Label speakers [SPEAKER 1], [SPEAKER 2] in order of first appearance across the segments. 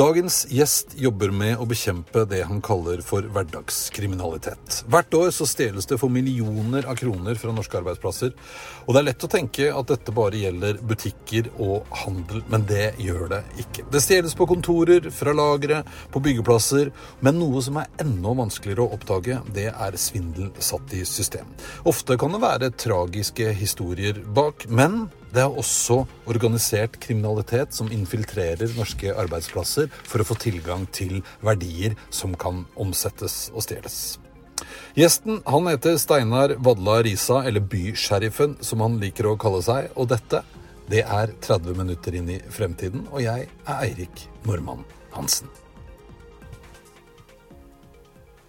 [SPEAKER 1] Dagens gjest jobber med å bekjempe det han kaller for hverdagskriminalitet. Hvert år så stjeles det for millioner av kroner fra norske arbeidsplasser. Og det er lett å tenke at dette bare gjelder butikker og handel, men det gjør det ikke. Det stjeles på kontorer, fra lagre, på byggeplasser, men noe som er enda vanskeligere å oppdage, det er svindel satt i system. Ofte kan det være tragiske historier bak, men det er også organisert kriminalitet som infiltrerer norske arbeidsplasser for å få tilgang til verdier som kan omsettes og stjeles. Gjesten han heter Steinar Vadla Risa, eller Bysheriffen som han liker å kalle seg. Og dette det er 30 minutter inn i fremtiden, og jeg er Eirik Normann Hansen.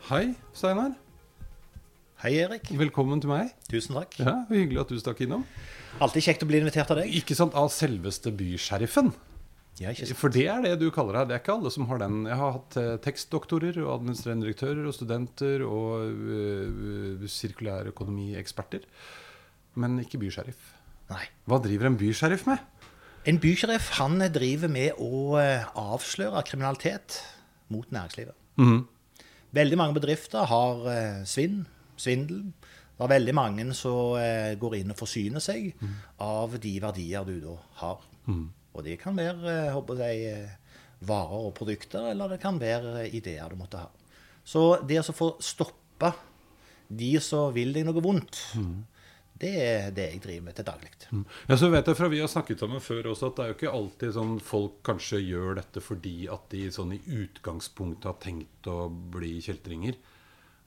[SPEAKER 1] Hei, Steinar.
[SPEAKER 2] Hei, Erik.
[SPEAKER 1] Velkommen til meg.
[SPEAKER 2] Tusen takk.
[SPEAKER 1] Ja, Hyggelig at du stakk innom.
[SPEAKER 2] Alltid kjekt å bli invitert av deg.
[SPEAKER 1] Ikke sant, Av selveste bysheriffen.
[SPEAKER 2] Ja.
[SPEAKER 1] For det er det du kaller deg. Det er ikke alle som har den. Jeg har hatt eh, tekstdoktorer og administrerende direktører og studenter og uh, sirkulærøkonomieksperter. Men ikke bysheriff.
[SPEAKER 2] Nei.
[SPEAKER 1] Hva driver en bysheriff med?
[SPEAKER 2] En bysheriff han driver med å eh, avsløre kriminalitet mot næringslivet.
[SPEAKER 1] Mhm.
[SPEAKER 2] Veldig mange bedrifter har eh, svinn, svindel. Det er veldig mange som eh, går inn og forsyner seg av de verdier du da har. Og det kan være eh, håper jeg, eh, varer og produkter, eller det kan være ideer du måtte ha. Så det å få stoppa de som vil deg noe vondt, det er det jeg driver med til daglig.
[SPEAKER 1] Ja, så vet jeg fra Vi har snakket sammen før også at det er jo ikke alltid sånn folk kanskje gjør dette fordi at de sånn i utgangspunktet har tenkt å bli kjeltringer.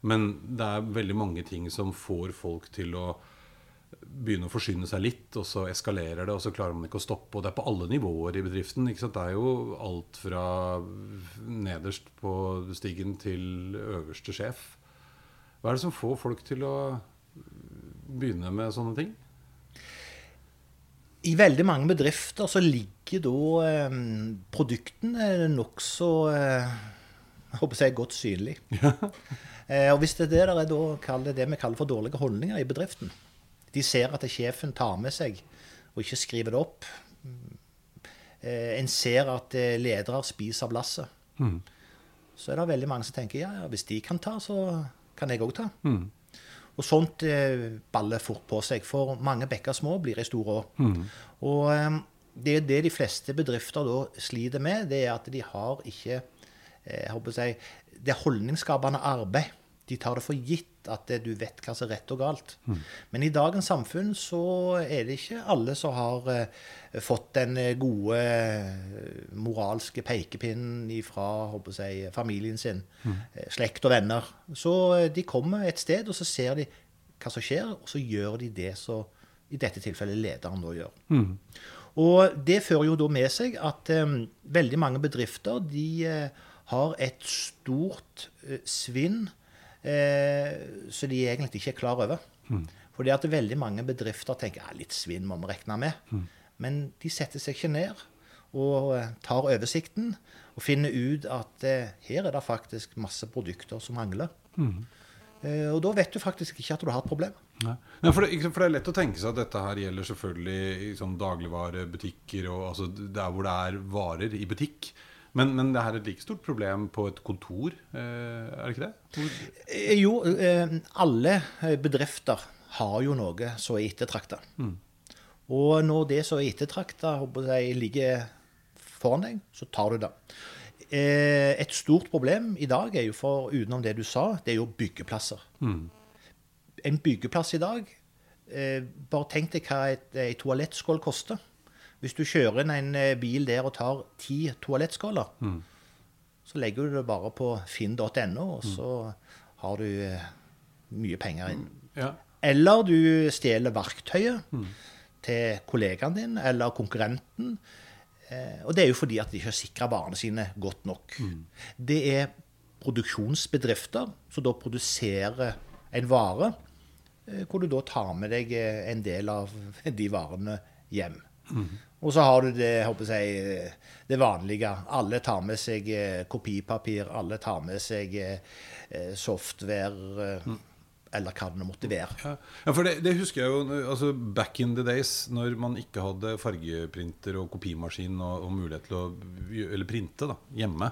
[SPEAKER 1] Men det er veldig mange ting som får folk til å begynne å forsyne seg litt, og så eskalerer det, og så klarer man ikke å stoppe. Og det er på alle nivåer i bedriften. Det er jo alt fra nederst på stigen til øverste sjef. Hva er det som får folk til å begynne med sånne ting?
[SPEAKER 2] I veldig mange bedrifter så ligger da eh, produktene nokså eh, håper jeg godt synlig. eh, og hvis det er det kaller det vi kaller for dårlige holdninger i bedriften De ser at sjefen tar med seg og ikke skriver det opp. Eh, en ser at eh, ledere spiser av lasset.
[SPEAKER 1] Mm.
[SPEAKER 2] Så er det veldig mange som tenker ja, ja, hvis de kan ta, så kan jeg òg ta.
[SPEAKER 1] Mm.
[SPEAKER 2] Og sånt eh, baller fort på seg, for mange bekker små blir ei stor å. Og eh, det det de fleste bedrifter da sliter med, det er at de har ikke jeg håper si, Det holdningsskapende arbeid. De tar det for gitt at du vet hva som er rett og galt. Men i dagens samfunn så er det ikke alle som har eh, fått den eh, gode eh, moralske pekepinnen fra jeg, familien sin, eh, slekt og venner. Så de kommer et sted, og så ser de hva som skjer, og så gjør de det som i dette tilfellet lederen da gjør. Og det fører jo da med seg at um, veldig mange bedrifter de eh, har et stort eh, svinn eh, som de egentlig ikke er klar over. Fordi at veldig mange bedrifter tenker ja, litt svinn må vi regne med. Men de setter seg ikke ned og eh, tar oversikten og finner ut at eh, her er det faktisk masse produkter som mangler. Eh, og da vet du faktisk ikke at du har et problem.
[SPEAKER 1] Nei. Nei, for, det, for det er lett å tenke seg at dette her gjelder selvfølgelig i sånn dagligvarebutikker og altså der hvor det er varer i butikk. Men, men det her er et like stort problem på et kontor, eh, er det ikke det? Hvor,
[SPEAKER 2] Eh, Jo, eh, alle bedrifter har jo noe som er ettertrakta. Og når det som er ettertrakta ligger foran deg, så tar du det. Et stort problem i dag er jo for, utenom det du sa, det er jo byggeplasser. En byggeplass i dag Bare tenk deg hva et, ei toalettskål koster. Hvis du kjører inn en eh, bil der og tar ti toalettskåler, så legger du det bare på finn.no, og så har du eh, mye penger inn.
[SPEAKER 1] Ja.
[SPEAKER 2] Eller du stjeler verktøyet til kollegaen din eller konkurrenten. Eh, og det er jo fordi at de ikke har sikra varene sine godt nok. Det er produksjonsbedrifter som da produserer en vare, hvor du da tar med deg en del av de varene hjem. Og så har du det, håper jeg, det vanlige. Alle tar med seg eh, kopipapir, alle tar med seg eh, eh, software, Mm eller hva det måtte være.
[SPEAKER 1] Ja, ja for det, det husker jeg jo altså Back in the days, når man ikke hadde fargeprinter og kopimaskin og, og mulighet til å eller printe da, hjemme,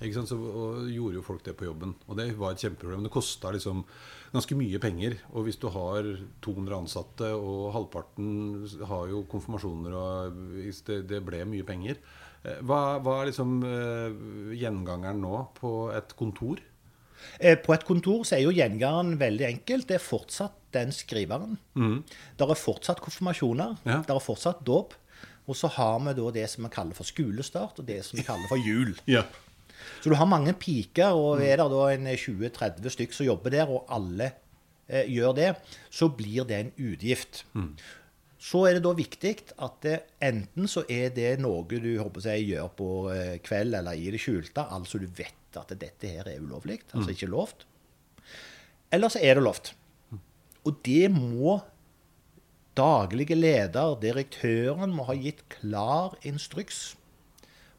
[SPEAKER 1] ikke sant? Så, og gjorde jo folk det på jobben. Og det var et kjempeproblem. Det kosta liksom ganske mye penger. Og hvis du har 200 ansatte, og halvparten har jo konfirmasjoner, og det, det ble mye penger Eh, Hva, hva er liksom eh, gjengangeren nå på et kontor?
[SPEAKER 2] Eh, På et kontor så er jo gjengangeren veldig enkelt. Det er fortsatt den skriveren. Der er fortsatt konfirmasjoner.
[SPEAKER 1] Ja.
[SPEAKER 2] Der er fortsatt dåp. Og så har vi da det som vi kaller for skolestart, og det som vi kaller for jul.
[SPEAKER 1] Ja.
[SPEAKER 2] Så du har mange piker, og er det da en 20-30 stykk som jobber der, og alle eh, gjør det, så blir det en utgift. Så er det da viktig at det, enten så er det noe du håper jeg, gjør på eh, kveld eller i det skjulte, altså du vet at dette her er ulovlig, altså ikke lovt. Eller så er det lovt. Og det må daglige leder, direktøren, må ha gitt klar instruks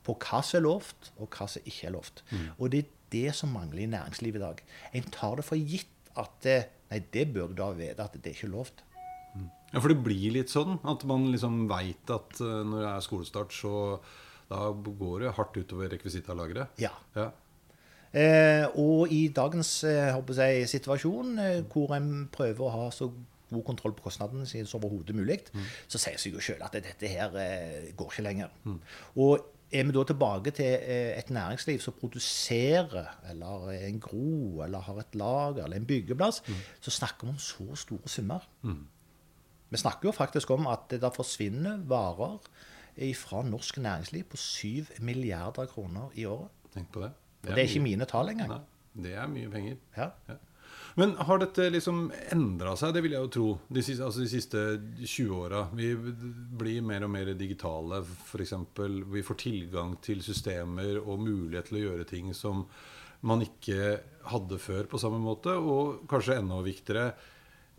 [SPEAKER 2] på hva som er lovt, og hva som ikke er lovt. Og det er det som mangler i næringslivet i dag. En tar det for gitt at det, Nei, det bør du da vite at det er ikke lovt.
[SPEAKER 1] Ja, for det blir litt sånn at man liksom veit at eh, når det er skolestart, så da går det hardt utover rekvisittalageret.
[SPEAKER 2] Ja.
[SPEAKER 1] Ja.
[SPEAKER 2] Eh, og i dagens eh, jeg, situasjon, eh, hvor en prøver å ha så god kontroll på kostnadene som overhodet mulig, så sier seg jo sjøl at dette her eh, går ikke lenger. Og er vi da tilbake til eh, et næringsliv som produserer, eller en gro, eller har et lager, eller en byggeplass, så snakker vi om så store summer. Vi snakker jo faktisk om at det der forsvinner varer fra norsk næringsliv på 7 milliarder kroner i året.
[SPEAKER 1] Tenk på det.
[SPEAKER 2] Og det er ikke mine tall engang.
[SPEAKER 1] Nei, det er mye penger.
[SPEAKER 2] Ja.
[SPEAKER 1] Ja. Men har dette liksom endra seg? Det vil jeg jo tro. De siste, altså de siste 20 åra. Vi blir mer og mer digitale, f.eks. Vi får tilgang til systemer og mulighet til å gjøre ting som man ikke hadde før på samme måte. Og kanskje enda viktigere,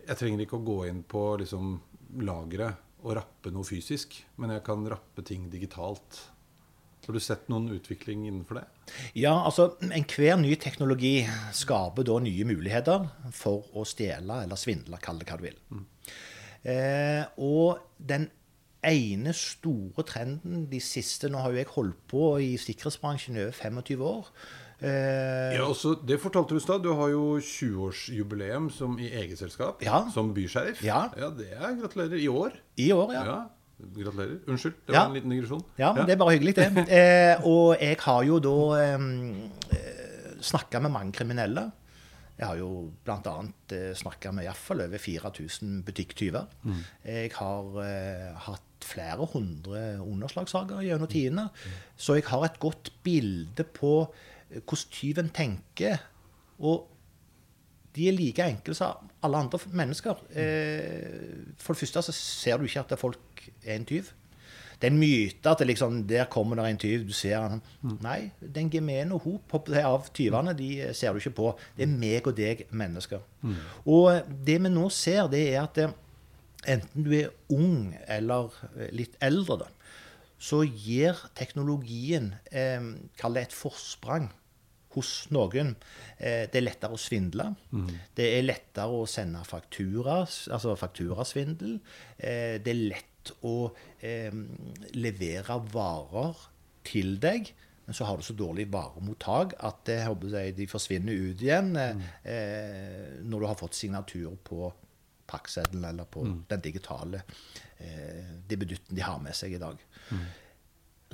[SPEAKER 1] jeg trenger ikke å gå inn på liksom, lageret og rappe noe fysisk, men jeg kan rappe ting digitalt. Har du sett noen utvikling innenfor det?
[SPEAKER 2] Ja, altså enhver ny teknologi skaper da nye muligheter for å stjele eller svindle, kall det hva du vil. Eh, og den ene store trenden de siste Nå har jo jeg holdt på i sikkerhetsbransjen i over 25 år. Eh,
[SPEAKER 1] Ja, også, Det fortalte du i stad. Du har jo 20-årsjubileum i eget selskap.
[SPEAKER 2] Ja.
[SPEAKER 1] Som bysheriff.
[SPEAKER 2] Ja.
[SPEAKER 1] Det er gratulerer. I år.
[SPEAKER 2] I år, ja.
[SPEAKER 1] Ja. Gratulerer. Unnskyld, det
[SPEAKER 2] Ja.
[SPEAKER 1] var en liten digresjon.
[SPEAKER 2] Ja, men det er bare hyggelig, det. Eh, og jeg har jo da eh, snakka med mange kriminelle. Jeg har jo bl.a. Eh, snakka med iallfall over 4000 butikktyver. Jeg har eh, hatt flere hundre underslagssaker gjennom tidene. Så jeg har et godt bilde på eh, hvordan tyven tenker. Og de er like enkle som alle andre mennesker. Eh, for det første så ser du ikke at folk er en tyv. Det er en myte at liksom, der kommer det en tyv, du ser han. Nei, den gemene hop av tyvene de ser du ikke på. Det er meg og deg mennesker. Og det vi nå ser, det er at eh, enten du er ung eller eh, litt eldre, da, så gir teknologien eh, det et forsprang hos noen. Eh, det er lettere å svindle. Det er lettere å sende faktura, altså fakturasvindel. Eh, det er lett å eh, levere varer til deg. Men så har du så dårlig varemottak at det, jeg håper jeg, de forsvinner ut igjen eh, eh, når du har fått signatur på pakkseddelen eller på den digitale eh, dibbedutten de har med seg i dag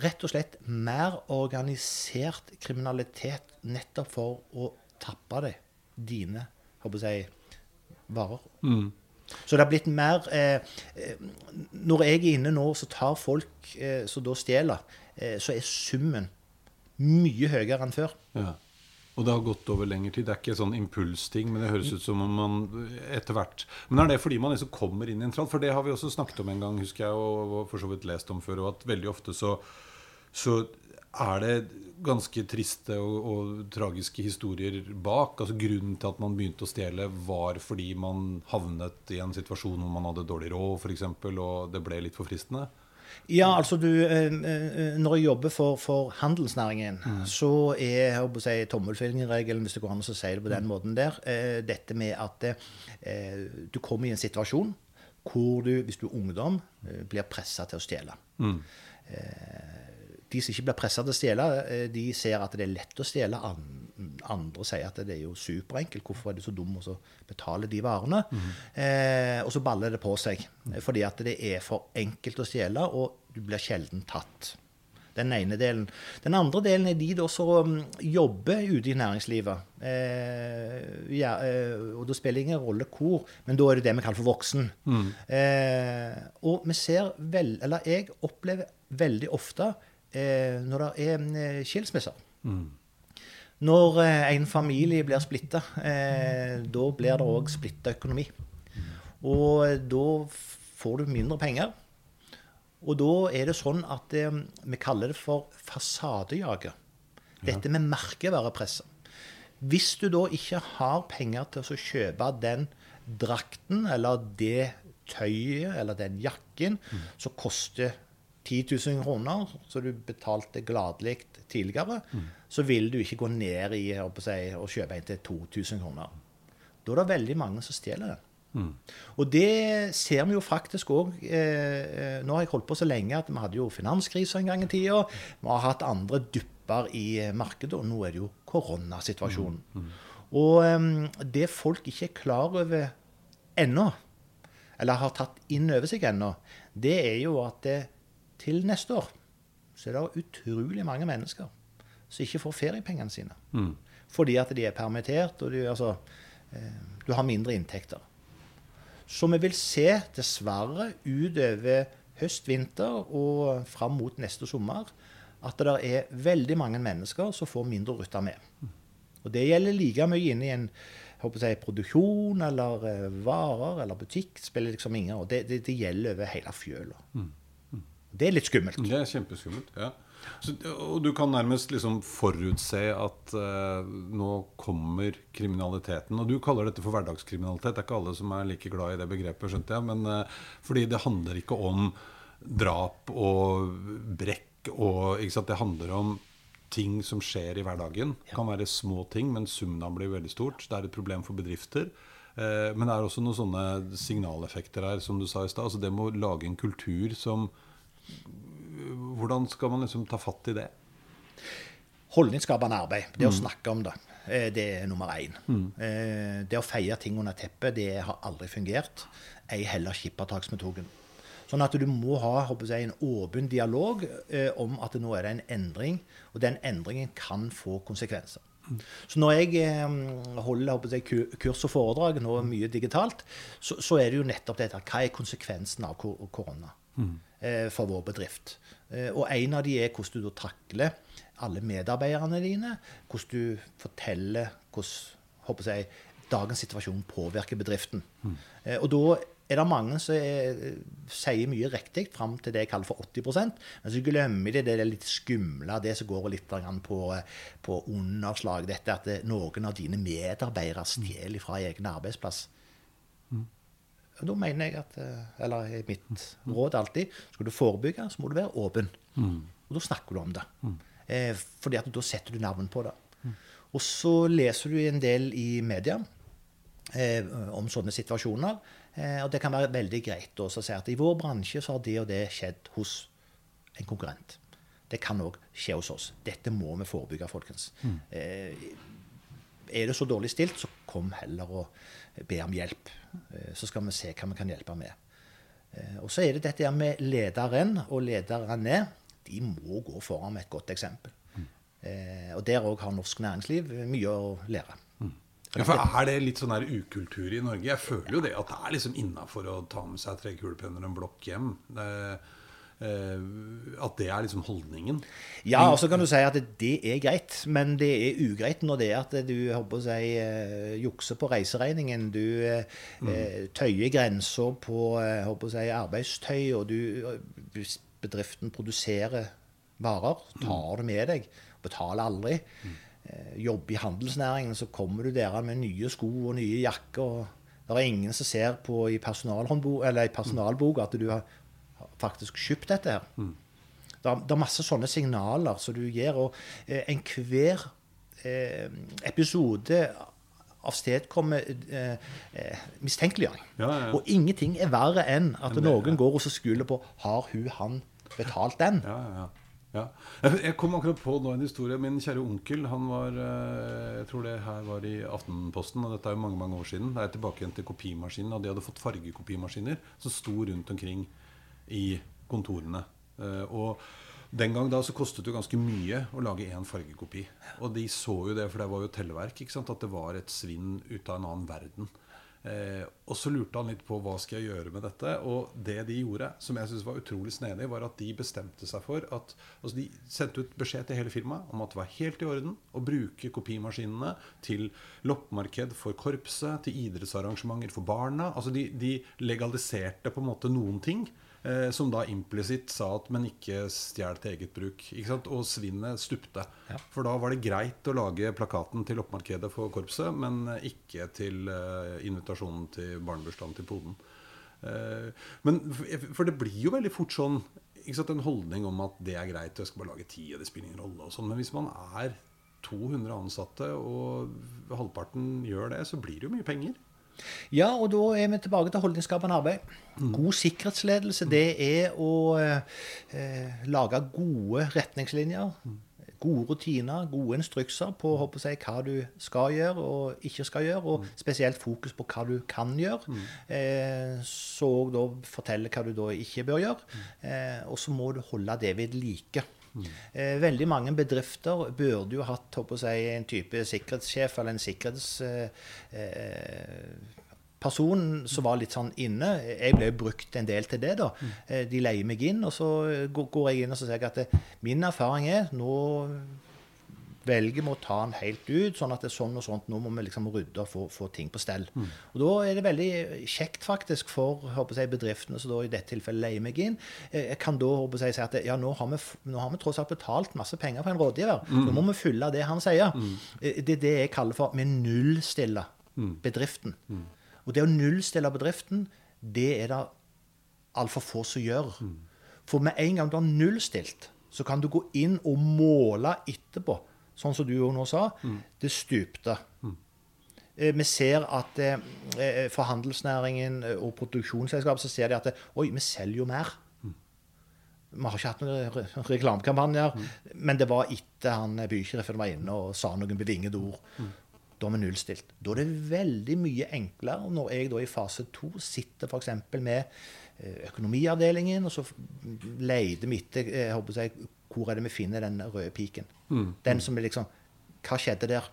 [SPEAKER 2] rett og slett mer organisert kriminalitet nettopp for å tappe det, dine håper jeg, varer. Så det har blitt mer eh, eh, Når jeg er inne nå, så tar folk eh, som da stjeler, eh, så er summen mye høyere enn før.
[SPEAKER 1] Ja. Og det har gått over lengre tid. Det er ikke sånn impulsting, men det høres ut som om man etter hvert Men er det fordi man liksom kommer inn i en trall? For det har vi også snakket om en gang, husker jeg, og, og for så vidt lest om før, og at veldig ofte så, så er det ganske triste og, og, tragiske historier bak. Altså Grunnen til at man begynte å stjele, var fordi man havnet i en situasjon hvor man hadde dårlig råd, f.eks., og det ble litt for fristende.
[SPEAKER 2] Ja, altså du eh, eh, Når jeg jobber for, for handelsnæringen, mm. så er jeg si, tommelfingerregelen, hvis det går an å si det på den mm. måten der, eh, dette med at du kommer i en situasjon hvor du, hvis du er ungdom, blir pressa til å stjele. Mm de som ikke blir pressa til å stjele, eh, de ser at det er lett å stjele. Andre sier at det er jo superenkelt. Hvorfor er du så dum og så betaler de varene? Mm. Eh, og så baller det på seg. Fordi at det er for enkelt å stjele, og du blir sjelden tatt. Den ene delen. Den andre delen er de da som mm, jobber ute i næringslivet. Eh, ja, eh, og da spiller det ingen rolle hvor, men da er det det vi kaller for voksen. Mm. Eh, og vi ser vel, eller jeg opplever veldig ofte når det er eh, skilsmisser. Mm. Når eh, en familie blir splitta, eh, da blir det òg splitta økonomi. Og eh, da får du mindre penger. Og da er det sånn at eh, vi kaller det for fasadejager. Dette med merkevarepresset. Hvis du da ikke har penger til å kjøpe den drakten eller det tøyet eller den jakken mm. som koster 10 000 kroner, som du betalte gladelig tidligere, mm. så vil du ikke gå ned i si, og kjøpe en til 2000 kroner. Da er det veldig mange som stjeler den. Mm. Og det ser vi jo faktisk òg eh, eh, Nå har jeg holdt på så lenge at vi hadde jo finanskrise en gang i tida. Vi har hatt andre dupper i eh, markedet, og nå er det jo koronasituasjonen. Mm. mm. Og eh, det folk ikke er klar over ennå, eller har tatt inn over seg ennå, det er jo at det til neste år så er det utrolig mange mennesker som ikke får feriepengene sine. Mm. Fordi at de er permittert, og de, altså, eh, du har mindre inntekter. Så vi vil se, dessverre, utover høst, vinter og fram mot neste sommer, at det er veldig mange mennesker som får mindre å rutte med. Og det gjelder like mye inne i en jeg, produksjon eller eh, varer eller butikk. spiller liksom ingen, og det, det, det gjelder over hele fjøla. Mm. Det er litt skummelt.
[SPEAKER 1] Det er kjempeskummelt, ja. Så, og du kan nærmest liksom forutse at uh, nå kommer kriminaliteten. Og du kaller dette for hverdagskriminalitet. Det er ikke alle som er like glad i det begrepet, skjønte jeg. Men uh, fordi det handler ikke om drap og brekk og Det handler om ting som skjer i hverdagen. Det kan være små ting, men summen av blir veldig stort. Det er et problem for bedrifter. Uh, men det er også noen sånne signaleffekter her, som du sa i stad. Altså det må lage en kultur som hvordan skal man liksom ta fatt i det?
[SPEAKER 2] Holdningsskapende arbeid. Det mm. å snakke om det. Eh, det er nummer én. Mm. Eh, det å feie ting under teppet, det har aldri fungert. Ei heller skippertaksmetoden. Sånn at du må ha jeg, en åpen dialog eh, om at nå er det en endring, og den endringen kan få konsekvenser. Mm. Så når jeg holder jeg, kurs og foredrag, nå mye digitalt, så, så, er det jo nettopp dette. Hva er konsekvensen av korona? Mm. Eh, for vår bedrift. Eh, og en av de er hvordan du takler alle medarbeiderne dine. Hvordan du forteller hvordan jeg, dagens situasjon påvirker bedriften. Mm. Og da er det mange som er, sier mye riktig fram til det jeg kaller for 80% Men så glemmer de det, det litt skumle, det som går litt på, på underslag. Dette at noen av dine medarbeidere stjeler fra egen arbeidsplass. Da mener jeg at Eller i mitt råd alltid Skal du forebygge, så må du være åpen. Mm. Og da snakker du om det. Mm. Eh, fordi at da setter du navn på det. Mm. Og så leser du en del i media eh, om sånne situasjoner. Eh, og det kan være veldig greit å si at i vår bransje så har det og det skjedd hos en konkurrent. Det kan òg skje hos oss. Dette må vi forebygge, folkens. Mm. Er det så dårlig stilt, så kom heller og be om hjelp. Eh, så skal vi se hva vi kan hjelpe med. Eh, og så er det dette med lederen og lederne. De må gå foran med et godt eksempel. Mm. Og der òg har norsk næringsliv mye å lære. Mm.
[SPEAKER 1] Ja, for Er det litt sånn her ukultur i Norge? Jeg føler jo det at det er liksom innafor å ta med seg tre kulepenner og en blokk hjem. Det, at det er liksom holdningen.
[SPEAKER 2] Ja, og så kan du si at det er greit, men det er ugreit når det er at du håper å si, eh, jukser på reiseregningen. Du mm. tøyer grenser på eh, håper å si, arbeidstøy, og du, bedriften produserer varer, tar det med deg, betaler aldri. Eh, jobber i handelsnæringen, så kommer du der med nye sko og nye jakker. og Det er ingen som ser på i, personalhåndbo- eller i personalboka at du har faktisk kjøpt dette her. Det, er, det er masse sånne signaler som du gir, og eh, enhver eh, episode avstedkommer eh, eh, mistenkeliggjøring.
[SPEAKER 1] Ja, ja, ja.
[SPEAKER 2] Og ingenting er verre enn at
[SPEAKER 1] det,
[SPEAKER 2] noen går og så skuler på har hun, han betalt den.
[SPEAKER 1] Ja, ja, ja. ja. Jeg- Jeg kom akkurat på nå en historie. Min kjære onkel han var eh, Jeg tror det her var i Aftenposten, og dette er jo mange mange år siden. Det er tilbake igjen til kopimaskinen, og de hadde fått fargekopimaskiner som sto rundt omkring i kontorene. Eh, Og den gang da så kostet det ganske mye å lage én fargekopi. Og de så jo det, for det var jo telleverk, at det var et svinn ut av en annen verden. Eh, og så lurte han litt på hva skal jeg gjøre med dette. Og det de gjorde, som jeg synes var utrolig snedig, var at de bestemte seg for at altså De sendte ut beskjed til hele firmaet om at det var helt i orden å bruke kopimaskinene til loppemarked for korpset, til idrettsarrangementer for barna. Altså de, de legaliserte på en måte noen ting. Eh, som da implisitt sa at men ikke stjel til eget bruk. Ikke sant? Og svinnet stupte. For da var det greit å lage plakaten til oppmarkedet for korpset, men ikke til eh, invitasjonen til barnebursdagen til poden. Eh, men for, For det blir jo veldig fort sånn en holdning om at det er greit, og jeg skal bare lage ti, og det spiller ingen rolle. og sånn, Men hvis man er 200 ansatte, og halvparten gjør det, så blir det jo mye penger.
[SPEAKER 2] Ja, og da er vi tilbake til holdningsskapende arbeid. God sikkerhetsledelse, det er å eh, lage gode retningslinjer. Gode rutiner, gode instrukser på jeg, hva du skal gjøre og ikke skal gjøre. Og spesielt fokus på hva du kan gjøre. Eh, så da fortelle hva du da ikke bør gjøre. Eh, og så må du holde det ved like. Eh, veldig mange bedrifter burde jo hatt håper jeg, en type sikkerhetssjef eller en sikkerhetsperson som var litt sånn inne. Jeg ble jo brukt en del til det. da. Eh, De leier meg inn, og så går jeg inn og så sier jeg at det, min erfaring er nå velger vi å ta den helt ut, sånn at det er sånn og sånt. Nå må vi liksom rydde og få, få ting på stell. Og Da er det veldig kjekt faktisk for jeg, bedriftene som da i dette tilfellet leier meg inn. eh, Jeg kan da håper jeg, si at ja, nå har, vi, nå har vi tross alt betalt masse penger for en rådgiver. Nå må vi fylle det han sier. Mm. Det er det jeg kaller for vi nullstiller bedriften. Og det å nullstille bedriften, det er det altfor få som gjør. For med en gang du har nullstilt, så kan du gå inn og måle etterpå. Sånn som du jo nå sa. Det stupte. Eh, Vi ser at eh, eh, for handelsnæringen og produksjonsselskap så ser de at oi, vi selger jo mer. Vi har ikke hatt noen re reklamekampanjer, men det var etter han eh, var inne og sa noen bevingede ord. Da er vi nullstilt. Da er det veldig mye enklere når jeg da i fase to sitter f.eks. med eh, økonomiavdelingen, og så leter vi etter eh, jeg håper si, hvor er det vi finner den røde piken. Den som er liksom Hva skjedde der?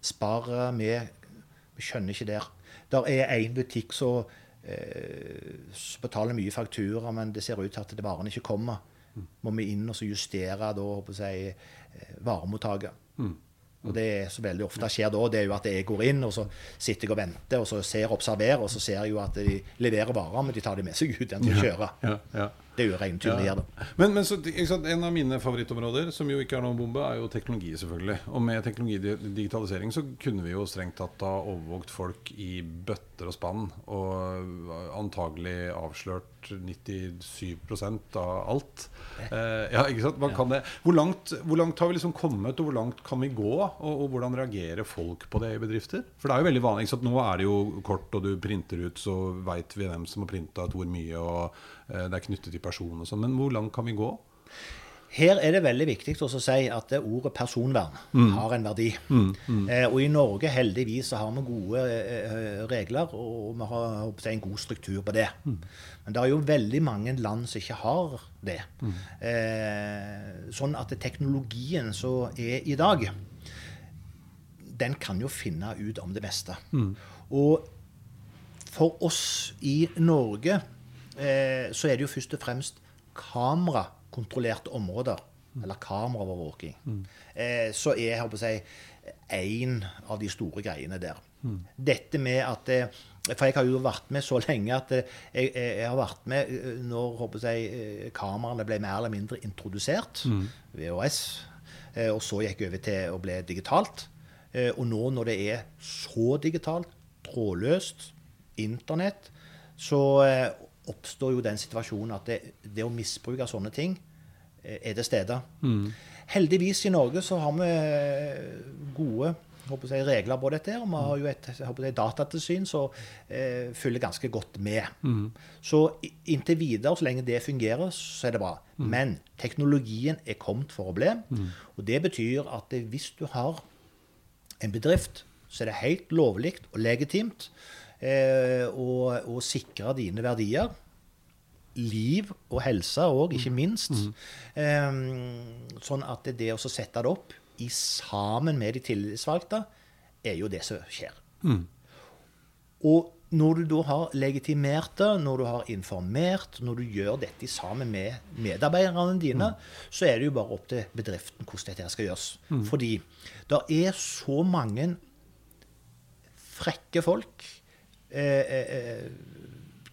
[SPEAKER 2] Sparer vi Vi skjønner ikke der. Der er én butikk som eh, betaler mye fakturer, men det ser ut til at det varene ikke kommer. Må vi inn og så justere da, håper jeg, varemottaket. Og det som veldig ofte skjer da, det er jo at jeg går inn, og så sitter jeg og venter, og så ser jeg observerer, og så ser jeg jo at de leverer varer, men de tar de med seg ut igjen til å kjøre.
[SPEAKER 1] Ja, ja.
[SPEAKER 2] Det er jo rene tyverier, da.
[SPEAKER 1] Men, men så, sant, en av mine favorittområder, som jo ikke er noen bombe, er jo teknologi, selvfølgelig. Og med teknologidigitalisering så kunne vi jo strengt tatt ha overvåket folk i bøtter og spann, og antagelig avslørt 97% av alt. Eh, ja, ikke sant? Man kan det. Hvor, langt, hvor langt har vi liksom kommet, og hvor langt kan vi gå? Og, og hvordan reagerer folk på det i bedrifter? For det er jo veldig vanlig. Ikke sant? Nå er det jo kort, og du printer ut, så veit vi hvem som har printa ut hvor mye, og eh, det er knyttet til person og sånn. Men hvor langt kan vi gå?
[SPEAKER 2] Her er det veldig viktig å si at det ordet personvern har en verdi. Eh, og i Norge heldigvis så har vi gode eh, regler, og vi har håper en god struktur på det. Men det er jo veldig mange land som ikke har det. Eh, sånn at teknologien som er i dag, den kan jo finne ut om det meste. Og for oss i Norge så er det jo først og fremst kamerakontrollerte områder. Eller kameraovervåking. Eh, så er jeg jeg, en av de store greiene der. Dette med at eh, For jeg har jo vært med så lenge at eh, jeg, jeg, jeg har vært med eh, når håper jeg, eh, kameraene ble mer eller mindre introdusert. VHS. eh, Og så gikk jeg over til å bli digitalt. Eh, Og nå når det er så digitalt, trådløst, internett, så eh, oppstår jo den situasjonen at det, det å misbruke sånne ting eh, er til stede. Heldigvis i Norge så har vi eh, gode jeg, regler på dette. her, og Vi har jo et jeg datatilsyn som eh, følger ganske godt med. Så inntil videre, så lenge det fungerer, så er det bra. Men teknologien er kommet for å bli. Og det betyr at eh, hvis du har en bedrift, så er det helt lovlig og legitimt eh, å, å sikre dine verdier. Liv og helse òg, ikke minst. Eh, sånn at det å sette det opp i sammen med de tillitsvalgte, er jo det som skjer. Og når du da har legitimert det, når du har informert, når du gjør dette sammen med medarbeiderne dine, så er det jo bare opp til bedriften hvordan dette skal gjøres. Fordi det er så mange frekke folk,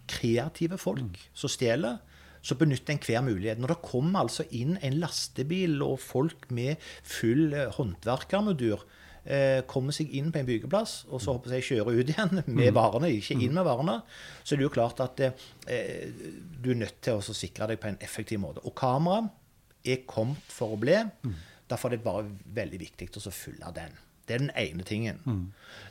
[SPEAKER 2] kreative folk, som stjeler. Så benytter enhver mulighet. Når det kommer altså inn en lastebil og folk med full håndverkermudur eh, kommer seg inn på en byggeplass og så håper jeg kjører ut igjen med varene, ikke inn med varene, så er det jo klart at eh, du er nødt til å sikre deg på en effektiv måte. Og kamera er kommet for å bli. Derfor er det bare veldig viktig å så følge den. Det er den ene tingen.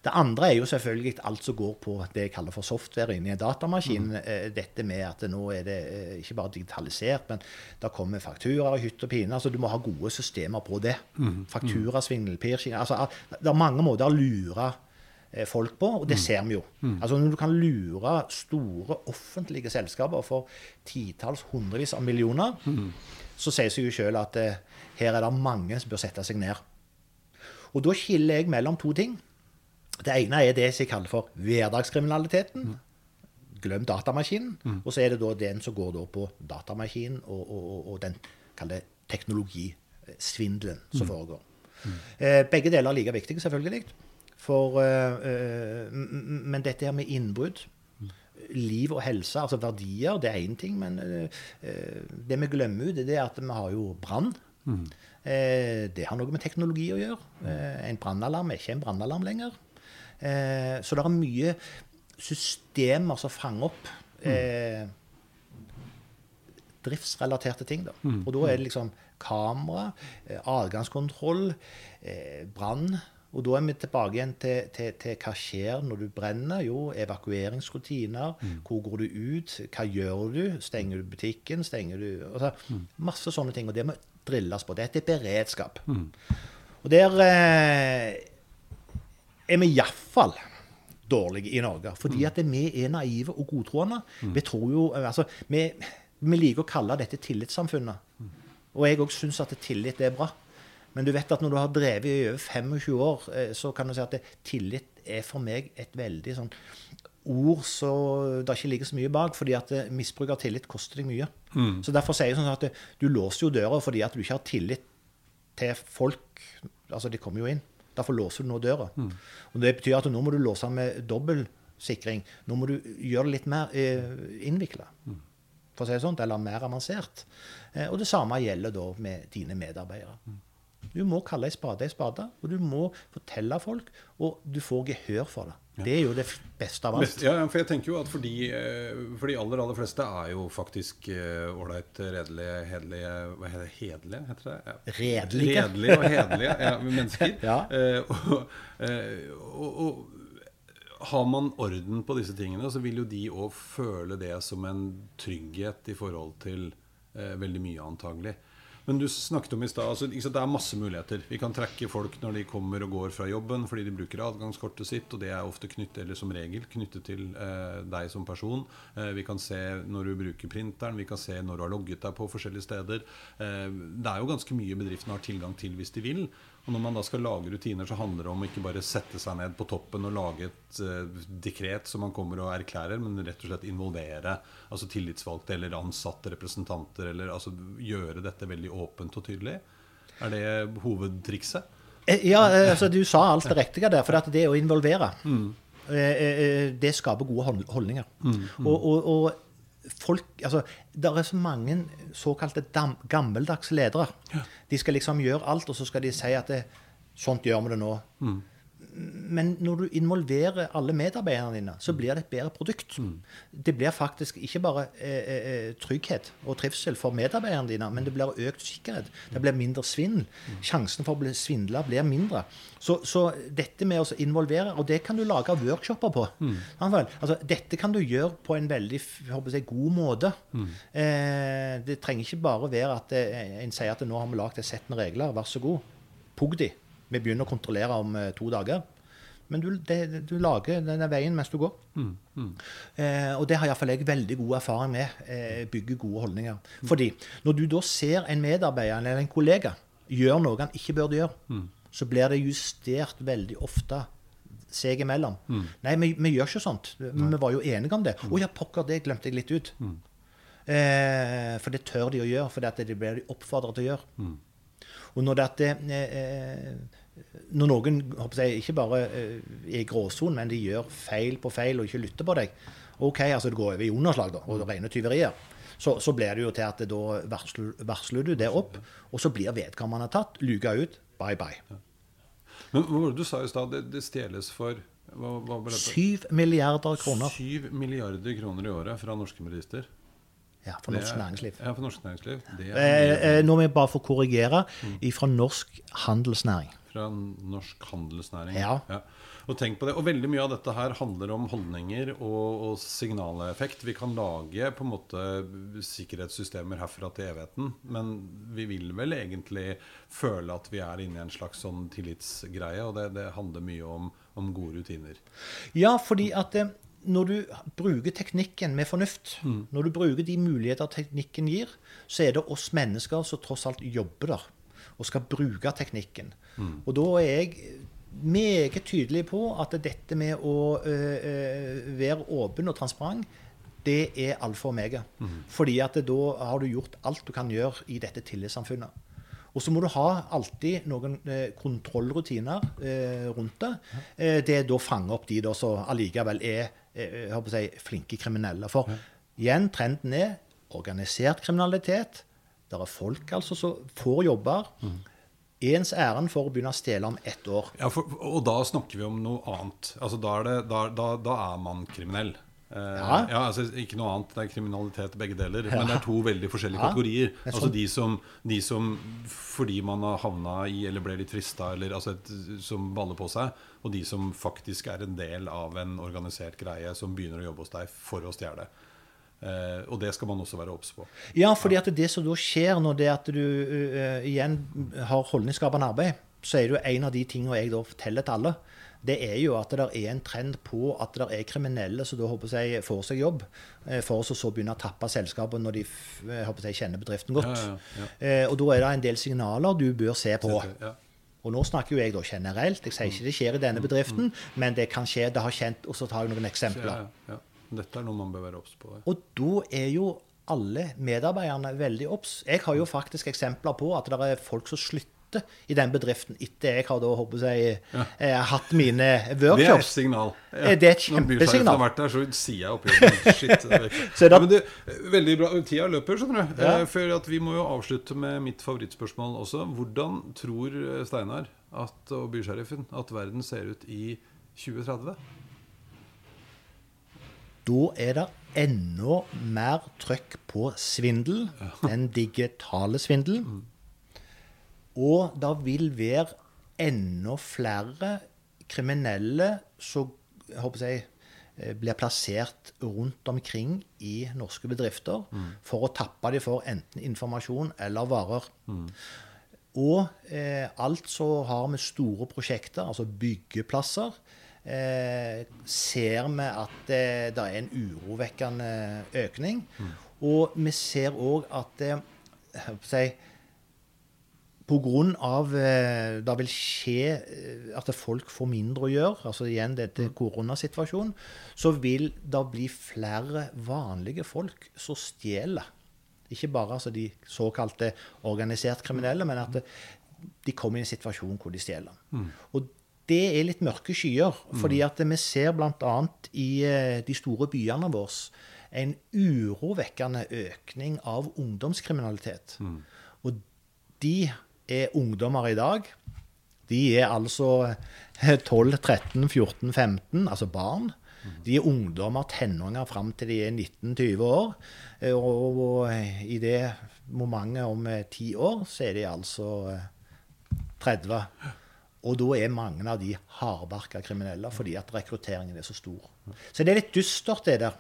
[SPEAKER 2] Det andre er jo selvfølgelig alt som går på det jeg kaller for software inni en datamaskin. Mm. Dette med at nå er det eh, ikke bare digitalisert, men det kommer fakturaer i hytt og pine. Altså, du må ha gode systemer på det. Fakturasvindel, pirking altså, Det er mange måter å lure eh, folk på, og det ser vi jo. Altså Når du kan lure store offentlige selskaper for titalls, hundrevis av millioner, så sier seg jo sjøl at eh, her er det mange som bør sette seg ned. Og da skiller jeg mellom to ting. Det ene er det som jeg kaller for hverdagskriminaliteten. Glem datamaskinen. Og så er det da den som går på datamaskinen og, og, og, og den kall teknologisvindelen som foregår. Eh, begge deler er like viktige, selvfølgelig. For, eh, eh, men dette her med innbrudd Liv og helse, altså verdier, det er én ting. Men eh, eh, det vi glemmer ut, det er at vi har jo brann. Eh, det har noe med teknologi å gjøre. Eh, en brannalarm er ikke en brannalarm lenger. Eh, så det er mye systemer som fanger opp eh, driftsrelaterte ting. Da. Og da er det liksom kamera, adgangskontroll, brann. Og da er vi tilbake igjen til, til, til hva skjer når du brenner. Jo, evakueringsrutiner. Hvor går du ut? Hva gjør du? Stenger du butikken? Stenger du altså, Masse sånne ting. Og det må drilles på. Dette er beredskap. Og der eh, er vi iallfall dårlige i Norge. Fordi at vi er naive og godtroende. Vi tror jo altså, vi, vi liker å kalle dette tillitssamfunnet. Og jeg òg syns at tillit er bra. Men du vet at når du har drevet i over 25 år, eh, så kan du si at det, tillit er for meg et veldig sånn ord så det ikke ligger så mye bak. fordi at eh, misbruk av tillit koster deg mye. Så derfor sier jeg sånn at eh, du låser jo døra fordi at du ikke har tillit til folk. Altså, de kommer jo inn. Derfor låser du nå døra. Og Det betyr at nå må du låse med dobbel sikring. Nå må du gjøre det litt mer eh, innvikla, for å si det sånn, eller mer avansert. Eh, og det samme gjelder da med dine medarbeidere. Du må kalle ei spade ei spade, og du må fortelle folk, og du får gehør for det. Det er jo det beste av alt.
[SPEAKER 1] Ja, for jeg tenker jo at for de, eh, for de aller aller fleste er jo faktisk eh, ålreit, redelige, hederlige Hva heter det? Hederlige, heter det? Ja.
[SPEAKER 2] Redelige.
[SPEAKER 1] Redelige og hederlige ja, mennesker.
[SPEAKER 2] Ja.
[SPEAKER 1] Eh, og, og, og har man orden på disse tingene, så vil jo de òg føle det som en trygghet i forhold til eh, veldig mye, antagelig. Men du snakket om i stad altså, Det er masse muligheter. Vi kan trekke folk når de kommer og går fra jobben fordi de bruker adgangskortet sitt, og det er ofte knyttet, eller som regel knyttet til eh, deg som person. Eh, vi kan se når du bruker printeren, vi kan se når du har logget deg på forskjellige steder. Eh, det er jo ganske mye bedriftene har tilgang til hvis de vil. Og når man da skal lage rutiner, så handler det om ikke bare sette seg ned på toppen og lage et uh, dekret som man kommer og erklærer, men rett og slett involvere altså tillitsvalgte eller ansatte representanter. eller altså Gjøre dette veldig åpent og tydelig. Er det hovedtrikset?
[SPEAKER 2] Eh, ja, eh, altså du sa alt det riktige der. For det å involvere, mm. det skaper gode holdninger. Mm, mm. Og, og, og, folk Altså, det er så mange såkalte gammeldagse ledere. Ja. De skal liksom gjøre alt, og så skal de si at det, sånt gjør vi det nå. Mm men når du involverer alle medarbeiderne dine, så blir det et bedre produkt. Mm. Det blir faktisk ikke bare eh, eh, eh, trygghet og trivsel for medarbeiderne dine, men det blir økt sikkerhet. Det blir mindre svindel. Mm. Sjansen for å bli svindla blir mindre. Så, så, dette med å involvere, og det kan du lage workshoper på. Mm. Altså, dette kan du gjøre på en veldig jeg, god måte. Mm. Eh, det trenger ikke bare være at eh, en sier at nå har vi lagd et sett med regler, vær så god. Pugg de. Vi begynner å kontrollere om eh, to dager. Men du, det, du lager denne veien mens du går. Mm, mm. Eh, og det har iallfall jeg veldig god erfaring med. Eh, bygge gode holdninger. Mm. Fordi når du da ser en medarbeider eller en kollega gjøre noe han ikke burde gjøre, mm. så blir det justert veldig ofte seg imellom. Mm. Nei, vi, vi, gjør ikke sånt. Nei. Vi var jo enige om det. Å ja, pokker, det glemte jeg litt ut. Eh, for det tør de å gjøre, for det blir de oppfordret til å gjøre. Og når, dette, eh, eh, når noen jeg, ikke bare eh, er i gråsonen, men de gjør feil på feil og ikke lytter på deg OK, altså det går over i underslag da, og rene tyverier. Så, så blir det jo til at det, da varsler, varsler, du det opp, og så blir vedkommende tatt, luka ut, bye bye.
[SPEAKER 1] Men hva var det du sa i stad? Det, det stjeles for hva, hva
[SPEAKER 2] 7 milliarder kroner.
[SPEAKER 1] 7 milliarder kroner i året fra norske bedrifter.
[SPEAKER 2] Ja, for norsk er, næringsliv.
[SPEAKER 1] Ja, for norsk næringsliv.
[SPEAKER 2] Eh, eh, nå må jeg bare få korrigere. Mm. Fra norsk handelsnæring.
[SPEAKER 1] Fra norsk handelsnæring.
[SPEAKER 2] Ja.
[SPEAKER 1] ja. Og tenk på det. Og veldig mye av dette her handler om holdninger og, og signaleffekt. Vi kan lage på en måte sikkerhetssystemer herfra til evigheten, men vi vil vel egentlig føle at vi er inne i en slags sånn tillitsgreie, og det, det handler mye om, om, gode rutiner.
[SPEAKER 2] Ja, fordi at det, eh, når du bruker teknikken med fornuft, mm. når du bruker de muligheter teknikken gir, så er det oss mennesker som tross alt jobber der og skal bruke teknikken. Mm. Og da er jeg meget tydelig på at dette med å øh, være åpen og transparent, det er alfa og omega. Mm. Fordi at da har du gjort alt du kan gjøre i dette tillitssamfunnet. Og så må du ha alltid noen eh, kontrollrutiner eh, rundt det. Eh, det er da fange opp de da som allikevel er si, flinke kriminelle. For igjen, trenden er organisert kriminalitet. Det er folk altså som får jobber. Mm. Ens ærend for å begynne å stjele om ett år.
[SPEAKER 1] Ja, for, Og da snakker vi om noe annet. Altså, da, er det, da, da, da er man kriminell. Eh, ja. ja. altså Ikke noe annet. Det er kriminalitet begge deler. Ja. Men det er to veldig forskjellige ja. kategorier. Altså de som, de som, fordi man har havna i eller ble litt frista, eller altså et, som baller på seg, og de som faktisk er en del av en organisert greie som begynner å jobbe hos deg for å stjele. Uh, og det skal man også være obs på.
[SPEAKER 2] Ja, fordi at det som da skjer når det at du uh, igjen har holdningsskapende arbeid, så er det jo en av de tingene jeg da forteller til alle det er jo at det er en trend på at det er kriminelle som da håper jeg får seg jobb, eh, for å så begynne å tappe selskapet når de eh, håper jeg, kjenner bedriften godt. Ja, ja, ja. Eh, og Da er det en del signaler du bør se på. Og Nå snakker jo jeg da generelt. Jeg sier ikke det skjer i denne mm, bedriften, mm. men det kan skje. Det har kjent, og så tar jeg noen eksempler.
[SPEAKER 1] Dette er noe man bør være obs på.
[SPEAKER 2] Og da er jo alle medarbeiderne veldig obs. Jeg har jo faktisk eksempler på at det er folk som slutter i den bedriften etter jeg har da, håper jeg, ja. Eh, hatt mine workshops.
[SPEAKER 1] Det er et signal.
[SPEAKER 2] Ja. Det er et kjempesignal.
[SPEAKER 1] Når har vært der, så sier jeg oppi Shit. Det ja, men det, veldig bra. Tida løper, skjønner du. Ja. For at Vi må jo avslutte med mitt favorittspørsmål også. Hvordan tror eh, Steinar at, og bysheriffen at verden ser ut i 2030?
[SPEAKER 2] Da er det enda mer trøkk på svindel. Den digitale svindel. Mm. Og det vil være enda flere kriminelle som jeg, eh, blir plassert rundt omkring i norske bedrifter for å tappe dem for enten informasjon eller varer. Og eh, altså har vi store prosjekter, altså byggeplasser. Eh, ser vi at eh, det er en urovekkende økning. Og vi ser òg at eh, jeg på grunn av eh, det vil skje eh, at folk får mindre å gjøre, altså igjen dette koronasituasjonen, så vil det bli flere vanlige folk som stjeler. Ikke bare altså, de såkalte organisert kriminelle, men at de kommer i en situasjon hvor de stjeler. Og det er litt mørke skyer, fordi at vi ser bl.a. i eh, de store byene våre en urovekkende økning av ungdomskriminalitet. Og de er ungdommer i dag. De er altså 12, 13, 14, 15, altså barn. De er ungdommer, tenåringer, fram til de er 19-20 år. Eh, Og, og i det momentet om eh, ti år, så er de altså eh, 30. Og da er mange av de hardbarka kriminelle fordi at rekrutteringen er så stor. Så det er litt dystert, det der.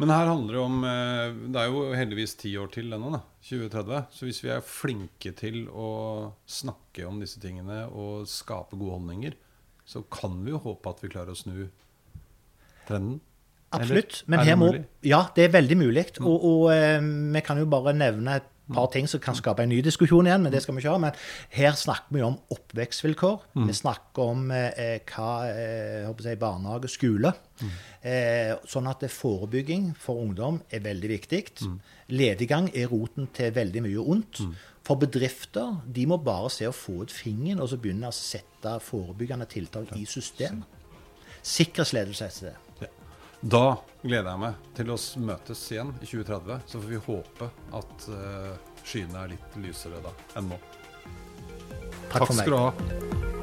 [SPEAKER 1] Men her handler det om eh, Det er jo heldigvis ti år til ennå, da. 2030. Så hvis vi er flinke til å snakke om disse tingene og skape gode holdninger, så kan vi jo håpe at vi klarer å snu trenden.
[SPEAKER 2] Absolutt.
[SPEAKER 1] Eller,
[SPEAKER 2] Men
[SPEAKER 1] er
[SPEAKER 2] her må,
[SPEAKER 1] mulig?
[SPEAKER 2] ja, det er veldig mulig. Og, og eh, vi kan jo bare nevne et par ting som kan skape en ny diskusjon igjen, men det skal vi ikke ha. Men her snakker vi om oppvekstvilkår. Vi snakker om eh, hva eh, jeg barnehage, skole. Eh, sånn at forebygging for ungdom er veldig viktig. Lediggang er roten til veldig mye ondt. For bedrifter de må bare se å få ut fingeren og så begynne å sette forebyggende tiltak i system. Sikkerhetsledelse heter det.
[SPEAKER 1] Da gleder jeg meg til å møtes igjen i 2030. Så får vi håpe at eh, skyene er litt lysere da enn nå.
[SPEAKER 2] Takk Takk
[SPEAKER 1] skal du ha.